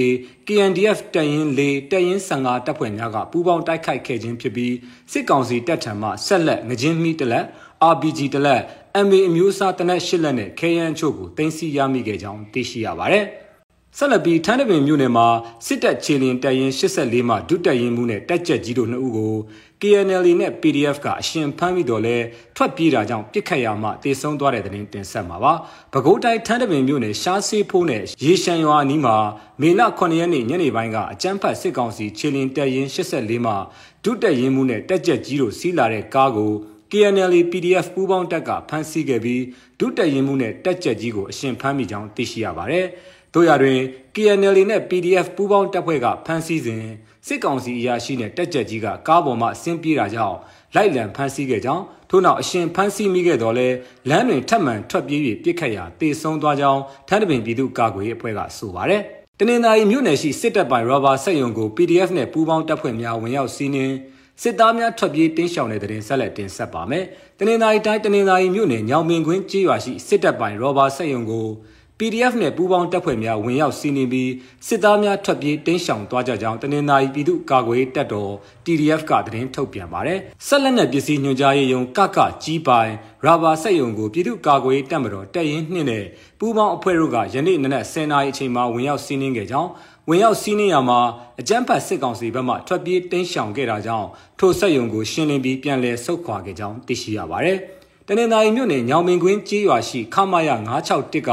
KNDF တပ်ရင်း၄တပ်ရင်း15တပ်ဖွဲ့များကပူးပေါင်းတိုက်ခိုက်ခဲ့ခြင်းဖြစ်ပြီးစစ်ကောင်စီတပ်ထံမှဆက်လက်ငကြင်းမီတလက် RPG တလက် MA အမျိုးအစားတနက်၈လက်နဲ့ KN ချို့ကိုတင်စီရမိခဲ့ကြောင်းသိရှိရပါတယ်။ဆက်လက်ပြီးထန်းတပင်မြို့နယ်မှာစစ်တပ်ခြေလျင်တပ်ရင်း84မှဒုတပ်ရင်းမှုနဲ့တပ်ကြက်ကြီးတို့နှစ်ဦးကို KNL နဲ့ PDF ကအရှင်ဖမ်းမိတော်လဲထွက်ပြေးတာကြောင့်ပြစ်ခတ်ရမှတေဆုံးသွားတဲ့တဲ့တင်တင်ဆက်မှာပါ။ပဲခူးတိုင်းထန်းတပင်မြို့နယ်ရှားစေးဖိုးနဲ့ရေရှမ်းရွာအနီးမှာမေလ9ရက်နေ့ညနေပိုင်းကအကြမ်းဖက်စစ်ကောင်စီခြေလျင်တပ်ရင်း84မှဒုတပ်ရင်းမှုနဲ့တပ်ကြက်ကြီးတို့စီးလာတဲ့ကားကို KNL PDF ပူးပေါင်းတပ်ကဖမ်းဆီးခဲ့ပြီးဒုတက်ရင်မှုနဲ့တက်ကြက်ကြီးကိုအရှင်ဖမ်းမိကြောင်းသိရှိရပါတယ်။တို့ရတွင် KNL နဲ့ PDF ပူးပေါင်းတပ်ဖွဲ့ကဖမ်းဆီးစဉ်စစ်ကောင်စီအရာရှိနဲ့တက်ကြက်ကြီးကကားပေါ်မှဆင်းပြေးတာကြောင့်လိုက်လံဖမ်းဆီးခဲ့ကြောင်းထို့နောက်အရှင်ဖမ်းဆီးမိခဲ့တော်လဲလမ်းတွင်ထပ်မံထွက်ပြေး၍ပြစ်ခတ်ရာတေဆုံးသွားကြောင်းထန်းတပင်ပြည်သူ့ကာကွယ်ရေးအဖွဲ့ကဆိုပါတယ်။တနင်္သာရီမြို့နယ်ရှိစစ်တပ်ပိုင်ရောဘာစက်ရုံကို PDF နဲ့ပူးပေါင်းတပ်ဖွဲ့များဝင်ရောက်စီးနင်း စစ်သားများထွက်ပြေးတင်းရှောင်တဲ့တဲ့ရင်ဆက်လက်တင်ဆက်ပါမယ်။တနင်္သာရီတိုင်းတနင်္သာရီမြို့နယ်ညောင်ပင်ကွင်းကျေးရွာရှိစစ်တပ်ပိုင်ရောဘာစက်ရုံကို PDF နဲ့ပူးပေါင်းတပ်ဖွဲ့များဝင်ရောက်စီးနင်းပြီးစစ်သားများထွက်ပြေးတင်းရှောင်သွားကြကြောင်းတနင်္သာရီပြည်သူ့ကာကွယ်ရေးတပ်တော် TDF ကသတင်းထုတ်ပြန်ပါတယ်။ဆက်လက်နဲ့ပစ္စည်းညွှန်ကြားရေးယုံကကကြီးပိုင်ရာဘာစက်ရုံကိုပြည်သူ့ကာကွယ်ရေးတပ်မတော်တပ်ရင်းနှင့်နဲ့ပူးပေါင်းအဖွဲ့တို့ကယနေ့နနက်10:00နာရီအချိန်မှာဝင်ရောက်စီးနင်းခဲ့ကြောင်းဝင်ရောက်စီးနင်းရမှာအကြမ်းဖက်စစ်ကောင်စီဘက်မှထွက်ပြေးတင်းရှောင်ခဲ့တာကြောင့်ထိုဆက်ယုံကိုရှင်းလင်းပြီးပြန်လည်ဆုတ်ခွာခဲ့ကြောင်းသိရှိရပါတယ်။ တနင်္သာရီမြို့နယ်ညောင်ပင်ကွင်းကျေးရွာရှိခမာယ961က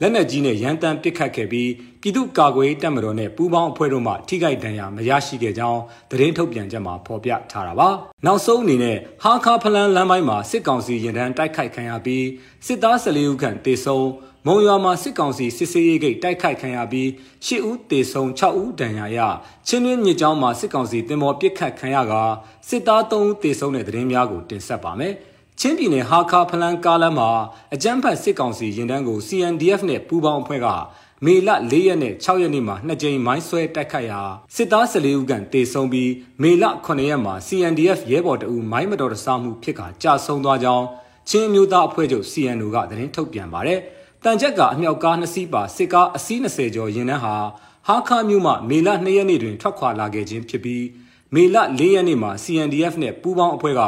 လက်နက်ကြီးနဲ့ရန်တမ်းပစ်ခတ်ခဲ့ပြီးပြည်သူ့ကာကွယ်တပ်မတော်နဲ့ပူးပေါင်းအဖွဲ့တို့မှထိခိုက်ဒဏ်ရာမရရှိခဲ့ကြောင်းသတင်းထုတ်ပြန်ချက်မှာဖော်ပြထားတာပါ။နောက်ဆုံးအနေနဲ့ဟာခါဖလန်လမ်းပိုင်းမှာစစ်ကောင်စီရင်တန်းတိုက်ခိုက်ခံရပြီးစစ်သား14ဦးခန့်တေဆုံးမုံရွာမှာစစ်ကောင်စီစစ်ဆေးရေးဂိတ်တိုက်ခိုက်ခံရပြီး၈ဦးတေဆုံး6ဦးဒဏ်ရာရချင်းတွင်းမြစ်ကြောင်းမှာစစ်ကောင်စီတင်မောပစ်ခတ်ခံရကစစ်သား3ဦးတေဆုံးတဲ့သတင်းများကိုတင်ဆက်ပါမယ်။ ချင်းပြည်နယ်ဟာခါဖလန်ကားလမ်းမှာအကြမ်းဖက်စစ်ကောင်စီရင်တန်းကို CNDF နဲ့ပူးပေါင်းအဖွဲ့ကမေလ၄ရက်နဲ့6ရက်နေ့မှာနှစ်ကြိမ်မိုင်းဆွဲတိုက်ခိုက်ရာစစ်သား14ဦးခန့်တေဆုံးပြီးမေလ9ရက်မှာ CNDF ရဲဘော်တအူမိုင်းမတော်တဆမှုဖြစ်ကကြာဆုံးသွားကြောင်းချင်းမျိုးသားအဖွဲ့ချုပ် CNO ကသတင်းထုတ်ပြန်ပါတယ်။တန်ချက်ကအမြောက်ကား2စီးပါစစ်ကားအစီး20ကျော်ရင်နှန်းဟာဟာခါမြို့မှမေလ2ရက်နေ့တွင်ထွက်ခွာလာခဲ့ခြင်းဖြစ်ပြီး မေလ၄ရက်နေ့မှာ CNDF နဲ့ပူးပေါင်းအဖွဲ့က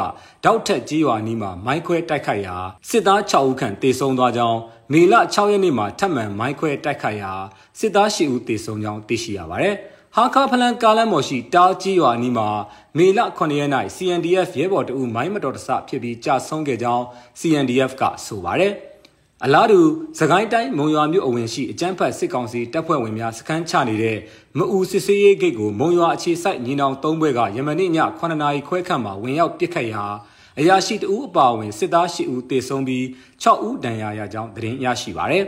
တောက်ထက်ကြီးရွာနီးမှာမိုင်းခွဲတိုက်ခိုက်ရာစစ်သား6ဦးခန့်တေဆုံးသွားကြောင်းမေလ6ရက်နေ့မှာထပ်မံမိုင်းခွဲတိုက်ခိုက်ရာစစ်သား10ဦးတေဆုံးကြောင်းသိရှိရပါတယ်။ဟာခါဖလန်ကားလမ်းပေါ်ရှိတားကြီးရွာနီးမှာမေလ9ရက်နေ့ CNDF ရဲဘော်တအူမိုင်းမတော်တဆဖြစ်ပြီးကြာဆုံးခဲ့ကြောင်း CNDF ကဆိုပါတယ်။ အလားတူသခိုင်းတိုင်းမုံရွာမြို့အဝင်ရှိအကြမ်းဖက်စစ်ကောင်စီတပ်ဖွဲ့ဝင်များစခန်းချနေတဲ့မအူစစ်စေးရေးဂိတ်ကိုမုံရွာအခြေစိုက်ညီနောင်၃ဘွဲကယမနေ့ည9နာရီခွဲခန့်မှာဝင်ရောက်ပစ်ခတ်ရာအရာရှိတဦးအပါအဝင်စစ်သား၈ဦးတေဆုံးပြီး6ဦးဒဏ်ရာရကြောင်းသတင်းရရှိပါရယ်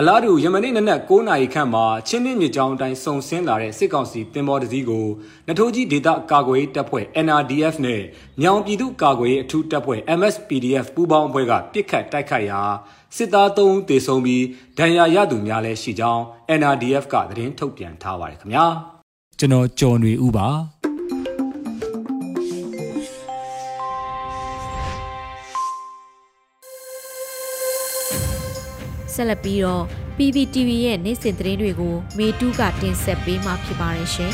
အလားတူယမနေ့နနက်9နာရီခန့်မှာချင်းနှင်းမြစ်ကြောင်းတိုင်းစုံဆင်းလာတဲ့စစ်ကောင်စီတင်မော်တစည်းကိုနထိုးကြီးဒေသကာကွယ်ရေးတပ်ဖွဲ့ NRDF နဲ့မြောင်ပြည်သူ့ကာကွယ်ရေးအထူးတပ်ဖွဲ့ MSPDF ပူးပေါင်းအဖွဲ့ကပစ်ခတ်တိုက်ခိုက်ရာစစ်သား3ဦးသေဆုံးပြီးဒဏ်ရာရသူများလည်းရှိကြောင်း NRDF ကသတင်းထုတ်ပြန်ထားပါတယ်ခင်ဗျာကျွန်တော်ကျော်နေဦးပါ ဆက်လက်ပြီးတော့ PPTV ရဲ့နေ့စဉ်သတင်းတွေကိုမေတူးကတင်ဆက်ပေးမှာဖြစ်ပါတယ်ရှင်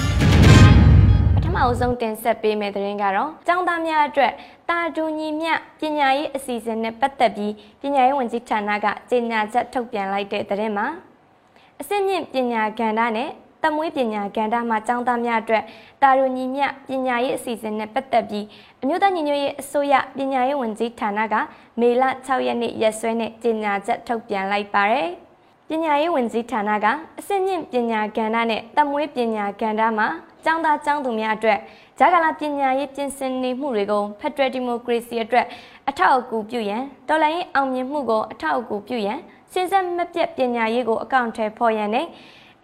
ပထမအဆုံးတင်ဆက်ပေးမယ့်သတင်းကတော့ចောင်းသားများအတွက်တာတူညီမျှပညာရေးအစီအစဉ်နဲ့ပတ်သက်ပြီးပညာရေးဝန်ကြီးဌာနကကြေညာချက်ထုတ်ပြန်လိုက်တဲ့သတင်းမှာအစစ်မြင့်ပညာကဏ္ဍနဲ့ တမွေးပညာကဏ္ဍမှာចောင်းသားများအတွက်တာတူညီမျှပညာရေးအစီအစဉ်နဲ့ပတ်သက်ပြီးအမျိုးသားညီညွတ်ရေးအစိုးရပညာရေးဝန်ကြီးဌာနကမေလ6ရက်နေ့ရက်စွဲနဲ့ကြေညာချက်ထုတ်ပြန်လိုက်ပါတယ်။ပညာရေးဝန်ကြီးဌာနကအစစ်မြင့်ပညာကဏ္ဍနဲ့တမွေးပညာကဏ္ဍမှာကျောင်းသားကျောင်းသူများအတွက်ဂျာကာလာပညာရေးပြင်ဆင်နေမှုတွေကိုဖက်ဒရယ်ဒီမိုကရေစီအတွက်အထောက်အကူပြုရန်တော်လှန်ရေးအောင်မြင်မှုကိုအထောက်အကူပြုရန်စဉ်ဆက်မပြတ်ပညာရေးကိုအကောင့်ထဲဖော်ရန်နဲ့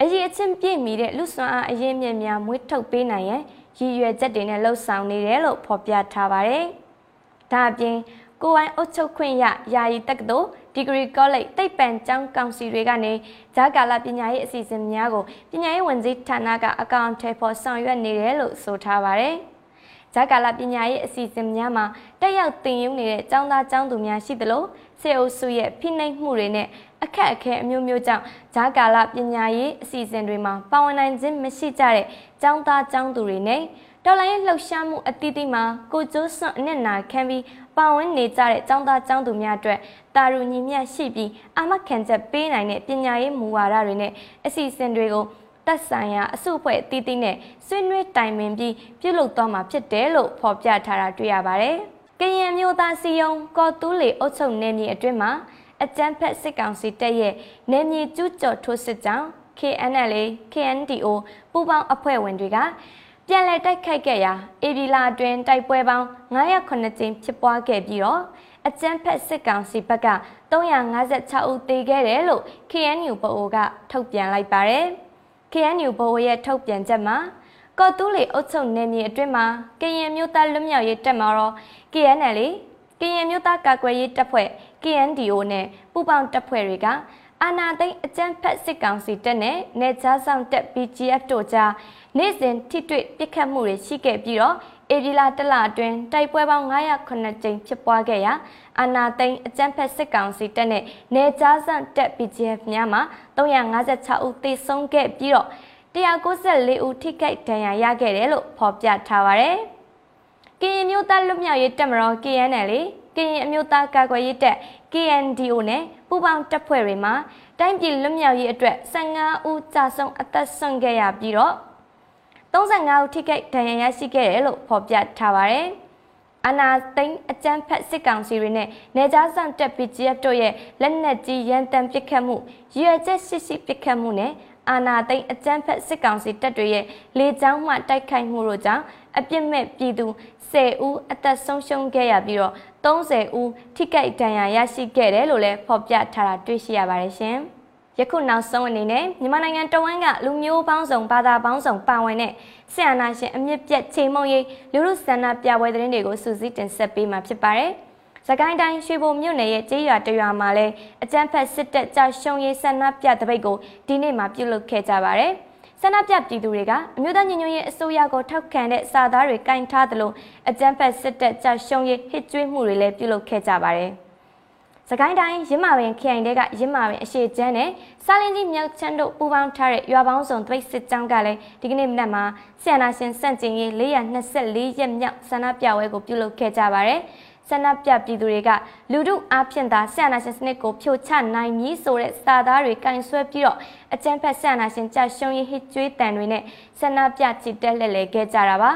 အရေးအချင်းပြည့်မီတဲ့လူစွမ်းအားအရေးမြင့်များမွေးထုတ်ပေးနိုင်ရန်ရည်ရွယ်ချက်တွေနဲ့လှုပ်ဆောင်နေတယ်လို့ဖော်ပြထားပါတယ်။ဒါအပြင်ကိုဝိုင်းအုပ်ချုပ်ခွင့်ရယာယီတက္ကသိုလ်ဒီဂရီကောလိပ်တိတ်ပံကျောင်းကောင်စီတွေကနေဂျာကာလာပညာရေးအစီအစဉ်များကိုပညာရေးဝန်ကြီးဌာနကအကောင့်ထဲပေါ်ဆောင်ရွက်နေတယ်လို့ဆိုထားပါတယ်။ဂျာကာလာပညာရေးအစီအစဉ်များမှာတက်ရောက်သင်ယူနေတဲ့ကျောင်းသားကျောင်းသူများရှိသလိုစေအုပ်စုရဲ့ဖိနှိပ်မှုတွေနဲ့ အခက်အခဲအမျိုးမျိုးကြောင့်ဂျာကာလာပညာရေးအစီအစဉ်တွေမှာပါဝင်နိုင်ခြင်းမရှိကြတဲ့ကျောင်းသားကျောင်းသူတွေနဲ့တော်လိုင်းလှုပ်ရှားမှုအသီးသီးမှာကိုကျိုးစွန့်အနစ်နာခံပြီးပါဝင်နေကြတဲ့ကျောင်းသားကျောင်းသူများအတွက်တာရူညီမြတ်ရှိပြီးအာမခံချက်ပေးနိုင်တဲ့ပညာရေးမူဝါဒတွေနဲ့အစီအစဉ်တွေကိုတက်ဆိုင်ရာအစုအဖွဲ့အသီးသီးနဲ့ဆွေးနွေးတိုင်ပင်ပြီးပြုလုပ်သွားမှာဖြစ်တယ်လို့ဖော်ပြထားတာတွေ့ရပါတယ်။ကရင်မျိုးသားစီယုံကော်တူးလီအုပ်ချုပ်နေမြေအတွင်းမှာ အကြမ်းဖက်စစ်ကောင်စီတပ်ရဲ့နေမြေကျူးကျော်ထိုးစစ်ကြောင့် KNL KNDO ပူးပေါင်းအဖွဲ့ဝင်တွေကပြန်လည်တိုက်ခိုက်ခဲ့ရာအေဗီလာအတွင်းတိုက်ပွဲပေါင်း909ကြိမ်ဖြစ်ပွားခဲ့ပြီးတော့အကြမ်းဖက်စစ်ကောင်စီဘက်က356ဦးသေခဲ့တယ်လို့ KNU ဗအိုကထုတ်ပြန်လိုက်ပါတယ်။ KNU ဗအိုရဲ့ထုတ်ပြန်ချက်မှာကော်တူးလေအုပ်ချုပ်နေမြေအတွင်းမှာကရင်မျိုးသားလွတ်မြောက်ရေးတပ်မတော် KNL ကရင်မျိုးသားကာကွယ်ရေးတပ်ဖွဲ့ KNDO နဲ့ပူးပေါင်းတပ်ဖွဲ့တွေကအာနာသိန်းအကြမ်းဖက်စစ်ကောင်စီတပ်နဲ့နေကြားဆောင်တပ် BGF တို့ကြားနေ့စဉ်ထိတွေ့ပစ်ခတ်မှုတွေရှိခဲ့ပြီးတော့အေဒီလာတလအတွင်းတိုက်ပွဲပေါင်း909ကြိမ်ဖြစ်ပွားခဲ့ရာအာနာသိန်းအကြမ်းဖက်စစ်ကောင်စီတပ်နဲ့နေကြားဆောင်တပ် BGF များမှာ356ဦးသေဆုံးခဲ့ပြီးတော့194ဦးထိခိုက်ဒဏ်ရာရခဲ့တယ်လို့ဖော်ပြထားပါတယ်။ကရင်မျိုးသားလွတ်မြောက်ရေးတပ်မတော် KNL ကရင်အမျိုးသားကာကွယ်ရေးတပ် KNDO နဲ့ပူးပေါင်းတပ်ဖွဲ့တွေမှာတိုင်းပြည်လွတ်မြောက်ရေးအတွက်15ဦးကြာဆုံးအသက်ဆုံးခဲ့ရပြီးတော့35ဦးထိခိုက်ဒဏ်ရာရရှိခဲ့တယ်လို့ဖော်ပြထားပါတယ်။အနာသိန်းအကြမ်းဖက်စစ်ကောင်စီတွေနဲ့နေကြားဆောင်တပ် BGF တို့ရဲ့လက်နက်ကြီးရန်တမ်းပစ်ခတ်မှုရွေချက်ရှိရှိပစ်ခတ်မှုနဲ့အာနာသိန်းအကြမ်းဖက်စစ်ကောင်စီတပ်တွေရဲ့လေကြောင်းမှတိုက်ခိုက်မှုတို့ကြောင့်အပြစ်မဲ့ပြည်သူ10ဦးအသက်ဆုံးရှုံးခဲ့ရပြီးတော့ 30ဦးထိခိုက်ဒဏ်ရာရရှိခဲ့တယ်လို့လည်းဖော်ပြထားတာတွေ့ရှိရပါတယ်ရှင်။ယခုနောက်ဆုံးအနေနဲ့မြန်မာနိုင်ငံတဝန်းကလူမျိုးပေါင်းစုံဘာသာပေါင်းစုံပါဝင်တဲ့ဆရာနာရှင်အမြင့်ပြတ်ချိန်မုံရေးလူလူဆန္ဒပြပွဲသတင်းတွေကိုစူးစီးတင်ဆက်ပေးမှာဖြစ်ပါတယ်။စကိုင်းတိုင်းရွှေဘုံမြို့နယ်ရဲ့ကျေးရွာတရွာမှာလည်းအကြမ်းဖက်စစ်တပ်ကြောက်ရှုံးရေးဆန္ဒပြတပိတ်ကိုဒီနေ့မှပြုလုပ်ခဲ့ကြပါတယ်။ဆ န္ဒပြပြည်သူတွေကအမျိုးသားညီညွတ်ရေးအစိုးရကိုထောက်ခံတဲ့စာသားတွေကင်ထားသလိုအကြမ်းဖက်စစ်တပ်ကြောက်ရှုံးရေးဟစ်ကြွေးမှုတွေလည်းပြုလုပ်ခဲ့ကြပါတယ်။စကိုင်းတိုင်းရင်းမာပင်ခရိုင်တဲကရင်းမာပင်အရှိချမ်းနဲ့စာလင်းကြီးမြောက်ချမ်းတို့ပူးပေါင်းထားတဲ့ရွာပေါင်းစုံတပိတ်စစ်ကြောင်းကလည်းဒီကနေ့မနက်မှာဆီယနာရှင်စန့်ကျင်ရေး424ရက်မြောက်ဆန္ဒပြပွဲကိုပြုလုပ်ခဲ့ကြပါတယ်။ ဆန္ဒပြပြည်သူတွေကလူထုအားဖြင့်သာဆန္ဒရှင်စနစ်ကိုဖြိုချနိုင်မည်ဆိုတဲ့စာသားတွေကင်ဆွဲပြီးတော့အကြမ်းဖက်ဆန္ဒရှင်ကြရှုံးရေးဟစ်ကြွေးတန်တွေနဲ့ဆန္ဒပြချစ်တက်လှည့်လည်ခဲ့ကြတာပါ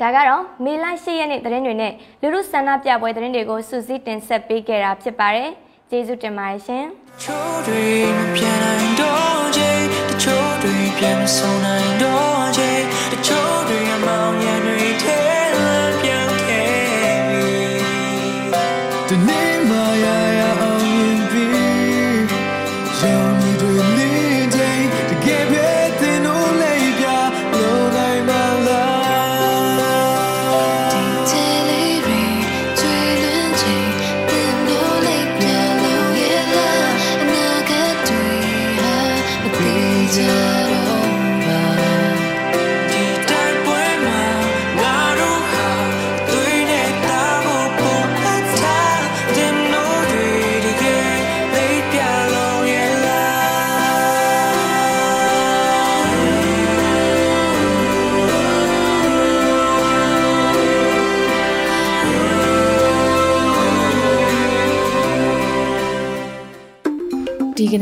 ဒါကတော့မေလ10ရက်နေ့သတင်းတွေနဲ့လူထုဆန္ဒပြပွဲသတင်းတွေကိုစူးစီးတင်ဆက်ပေးခဲ့တာဖြစ်ပါတယ်ကျေးဇူးတင်ပါတယ်ရှင်ချိုးတွေမပြန်နိုင်တော့ချေတချို့တွေပြန်မဆုံးနိုင်တော့ချေတ